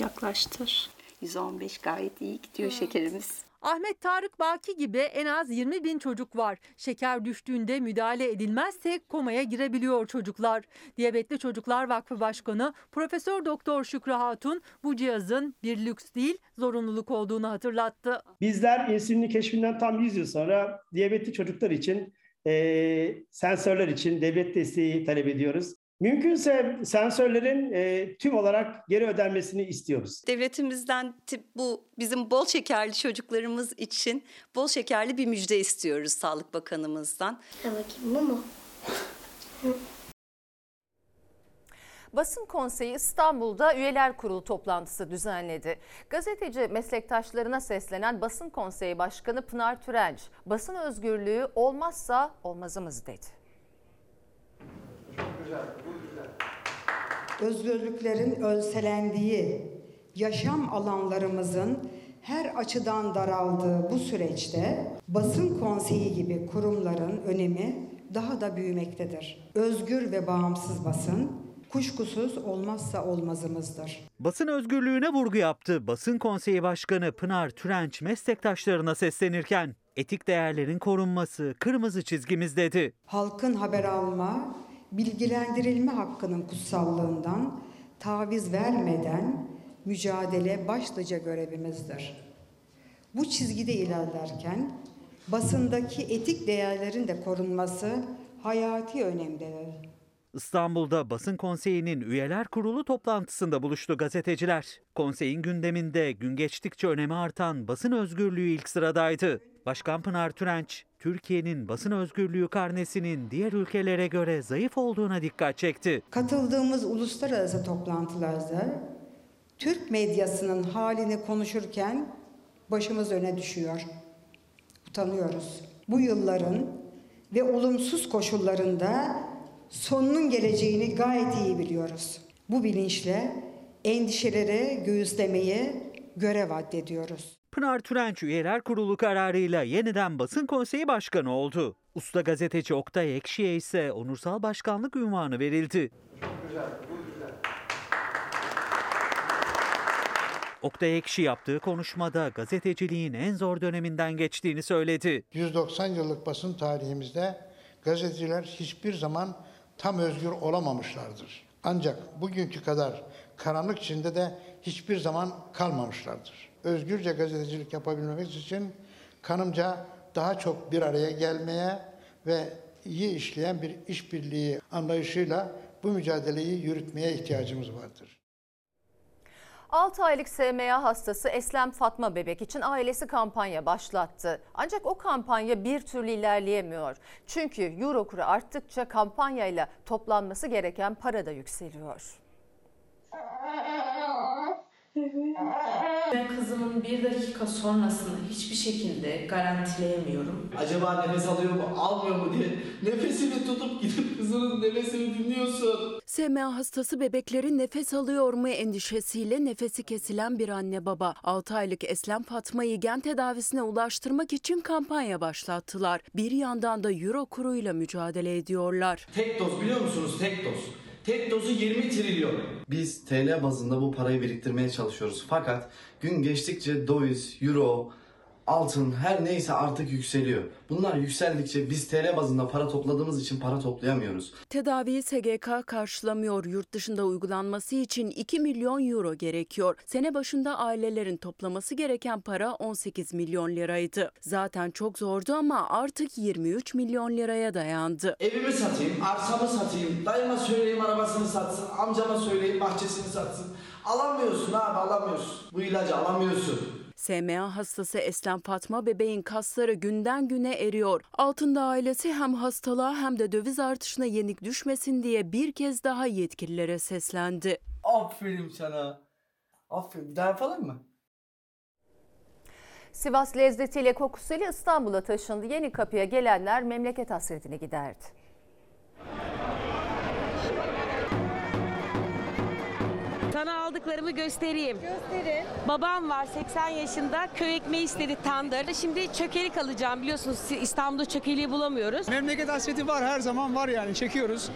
Yaklaştır. 115 gayet iyi gidiyor şekerimiz. Ahmet Tarık Baki gibi en az 20 bin çocuk var. Şeker düştüğünde müdahale edilmezse komaya girebiliyor çocuklar. Diyabetli Çocuklar Vakfı Başkanı Profesör Doktor Şükrü Hatun bu cihazın bir lüks değil zorunluluk olduğunu hatırlattı. Bizler insülini keşfinden tam 100 yıl sonra diyabetli çocuklar için e, sensörler için devlet desteği talep ediyoruz. Mümkünse sensörlerin e, tüm olarak geri ödenmesini istiyoruz. Devletimizden tip bu bizim bol şekerli çocuklarımız için bol şekerli bir müjde istiyoruz Sağlık Bakanımızdan. bakayım bu mu? Basın Konseyi İstanbul'da üyeler kurulu toplantısı düzenledi. Gazeteci meslektaşlarına seslenen Basın Konseyi Başkanı Pınar Türenç, basın özgürlüğü olmazsa olmazımız dedi. Özgürlüklerin ölselendiği, yaşam alanlarımızın her açıdan daraldığı bu süreçte basın konseyi gibi kurumların önemi daha da büyümektedir. Özgür ve bağımsız basın kuşkusuz olmazsa olmazımızdır. Basın özgürlüğüne vurgu yaptı. Basın Konseyi Başkanı Pınar Türenç meslektaşlarına seslenirken etik değerlerin korunması kırmızı çizgimiz dedi. Halkın haber alma, bilgilendirilme hakkının kutsallığından taviz vermeden mücadele başlıca görevimizdir. Bu çizgide ilerlerken basındaki etik değerlerin de korunması hayati önemdedir. İstanbul'da Basın Konseyi'nin üyeler kurulu toplantısında buluştu gazeteciler. Konseyin gündeminde gün geçtikçe önemi artan basın özgürlüğü ilk sıradaydı. Başkan Pınar Türenç, Türkiye'nin basın özgürlüğü karnesinin diğer ülkelere göre zayıf olduğuna dikkat çekti. Katıldığımız uluslararası toplantılarda Türk medyasının halini konuşurken başımız öne düşüyor. Utanıyoruz. Bu yılların ve olumsuz koşullarında sonunun geleceğini gayet iyi biliyoruz. Bu bilinçle endişeleri göğüslemeye görev addediyoruz. Pınar Türenç üyeler kurulu kararıyla yeniden basın konseyi başkanı oldu. Usta gazeteci Oktay Ekşi'ye ise onursal başkanlık ünvanı verildi. Oktay Ekşi yaptığı konuşmada gazeteciliğin en zor döneminden geçtiğini söyledi. 190 yıllık basın tarihimizde gazeteciler hiçbir zaman tam özgür olamamışlardır. Ancak bugünkü kadar karanlık içinde de hiçbir zaman kalmamışlardır. Özgürce gazetecilik yapabilmemiz için kanımca daha çok bir araya gelmeye ve iyi işleyen bir işbirliği anlayışıyla bu mücadeleyi yürütmeye ihtiyacımız vardır. 6 aylık SMA hastası Eslem Fatma bebek için ailesi kampanya başlattı. Ancak o kampanya bir türlü ilerleyemiyor. Çünkü euro kuru arttıkça kampanyayla toplanması gereken para da yükseliyor. Ben kızımın bir dakika sonrasını hiçbir şekilde garantileyemiyorum. Acaba nefes alıyor mu, almıyor mu diye nefesini tutup gidip kızının nefesini dinliyorsun. SMA hastası bebekleri nefes alıyor mu endişesiyle nefesi kesilen bir anne baba 6 aylık Eslem Fatma'yı gen tedavisine ulaştırmak için kampanya başlattılar. Bir yandan da euro kuruyla mücadele ediyorlar. Tek doz biliyor musunuz? Tek doz. Tek dozu 20 trilyon. Biz TL bazında bu parayı biriktirmeye çalışıyoruz. Fakat gün geçtikçe döviz, euro, altın her neyse artık yükseliyor. Bunlar yükseldikçe biz TL bazında para topladığımız için para toplayamıyoruz. Tedaviyi SGK karşılamıyor. Yurt dışında uygulanması için 2 milyon euro gerekiyor. Sene başında ailelerin toplaması gereken para 18 milyon liraydı. Zaten çok zordu ama artık 23 milyon liraya dayandı. Evimi satayım, arsamı satayım, dayıma söyleyeyim arabasını satsın, amcama söyleyeyim bahçesini satsın. Alamıyorsun abi alamıyorsun. Bu ilacı alamıyorsun. SMA hastası Eslem Fatma bebeğin kasları günden güne eriyor. Altında ailesi hem hastalığa hem de döviz artışına yenik düşmesin diye bir kez daha yetkililere seslendi. Aferin sana. Aferin. Bir daha yapalım mı? Sivas lezzetiyle kokusuyla İstanbul'a taşındı. Yeni kapıya gelenler memleket hasretini giderdi. Sana aldıklarımı göstereyim. Gösterin. Babam var 80 yaşında köy ekmeği istedi tandır. Şimdi çökelik alacağım biliyorsunuz İstanbul'da çökeliği bulamıyoruz. Memleket hasreti var her zaman var yani çekiyoruz.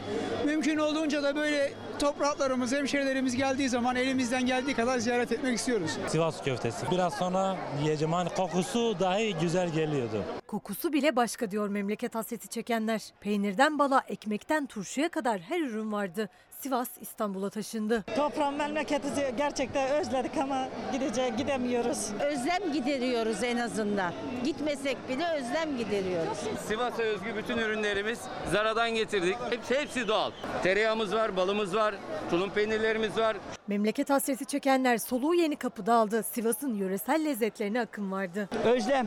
Mümkün olduğunca da böyle topraklarımız, hemşehrilerimiz geldiği zaman elimizden geldiği kadar ziyaret etmek istiyoruz. Sivas köftesi. Biraz sonra yiyeceğim. Hani kokusu dahi güzel geliyordu. Kokusu bile başka diyor memleket hasreti çekenler. Peynirden bala, ekmekten turşuya kadar her ürün vardı. Sivas İstanbul'a taşındı. Toprağın memleketi gerçekten özledik ama gidece gidemiyoruz. Özlem gideriyoruz en azından. Gitmesek bile özlem gideriyoruz. Sivas'a özgü bütün ürünlerimiz Zara'dan getirdik. Hepsi, hepsi doğal. Tereyağımız var, balımız var, tulum peynirlerimiz var. Memleket hasreti çekenler soluğu yeni kapıda aldı. Sivas'ın yöresel lezzetlerine akın vardı. Özlem.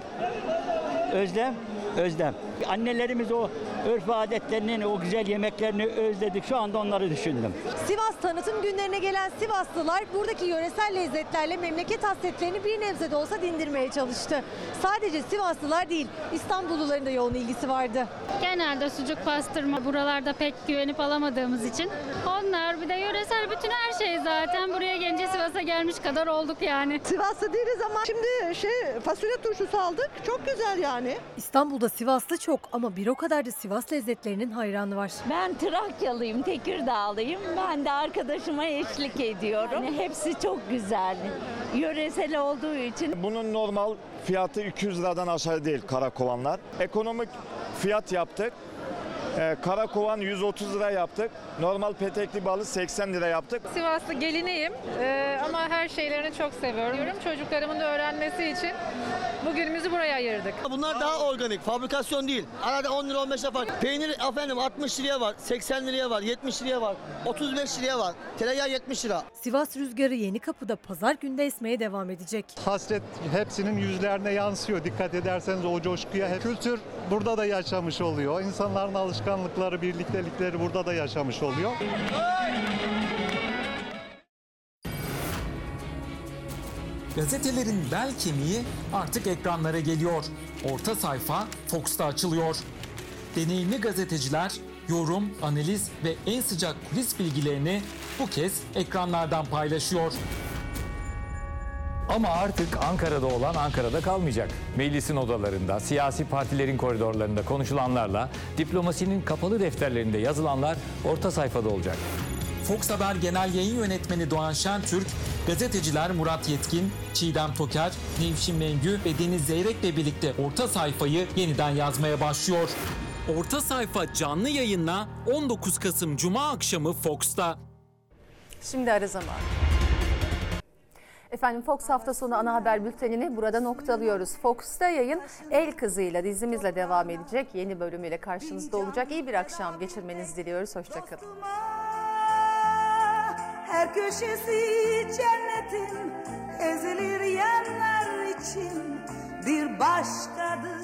Özlem. Özlem. Annelerimiz o örf adetlerinin, o güzel yemeklerini özledik. Şu anda onları düşündüm. Sivas tanıtım günlerine gelen Sivaslılar buradaki yöresel lezzetlerle memleket hasretlerini bir nebze de olsa dindirmeye çalıştı. Sadece Sivaslılar değil, İstanbulluların da yoğun ilgisi vardı. Genelde sucuk pastırma buralarda pek güvenip alamadığımız için. Onlar bir de yöresel bütün her şey zaten. Buraya gelince Sivas'a gelmiş kadar olduk yani. Sivaslı değiliz ama şimdi şey fasulye turşusu aldık. Çok güzel yani. İstanbul'da Sivaslı çok ama bir o kadar da Sivas lezzetlerinin hayranı var. Ben Trakyalıyım, Tekirdağlıyım. Ben de arkadaşıma eşlik ediyorum. Yani hepsi çok güzel. Yöresel olduğu için. Bunun normal fiyatı 200 liradan aşağı değil karakovanlar. Ekonomik fiyat yaptık. Ee, karakovan 130 lira yaptık. Normal petekli balı 80 lira yaptık. Sivaslı gelineyim Ee, ama her şeylerini çok seviyorum. Çocuklarımın da öğrenmesi için bugünümüzü buraya ayırdık. Bunlar daha organik, fabrikasyon değil. Arada 10 lira 15 lira fark. Peynir efendim 60 liraya var, 80 liraya var, 70 liraya var, 35 liraya var. Tereyağı 70 lira. Sivas rüzgarı Yeni Kapı'da pazar günde esmeye devam edecek. Hasret hepsinin yüzlerine yansıyor. Dikkat ederseniz o coşkuya hep kültür burada da yaşamış oluyor. İnsanların alışkanlıkları, birliktelikleri burada da yaşamış oluyor. Gazetelerin bel kemiği artık ekranlara geliyor. Orta sayfa Fox'ta açılıyor. Deneyimli gazeteciler yorum, analiz ve en sıcak kulis bilgilerini bu kez ekranlardan paylaşıyor. Ama artık Ankara'da olan Ankara'da kalmayacak. Meclisin odalarında, siyasi partilerin koridorlarında konuşulanlarla, diplomasinin kapalı defterlerinde yazılanlar orta sayfada olacak. Fox Haber Genel Yayın Yönetmeni Doğan Şentürk, gazeteciler Murat Yetkin, Çiğdem Toker, Nevşin Mengü ve Deniz Zeyrek'le birlikte orta sayfayı yeniden yazmaya başlıyor. Orta sayfa canlı yayınla 19 Kasım Cuma akşamı Fox'ta. Şimdi ara zaman. Efendim Fox hafta sonu ana haber bültenini burada noktalıyoruz. Fox'ta yayın El Kızı'yla dizimizle devam edecek. Yeni bölümüyle karşınızda olacak. İyi bir akşam geçirmenizi diliyoruz. Hoşçakalın. Her köşesi cennetin ezilir yerler için bir başkadır.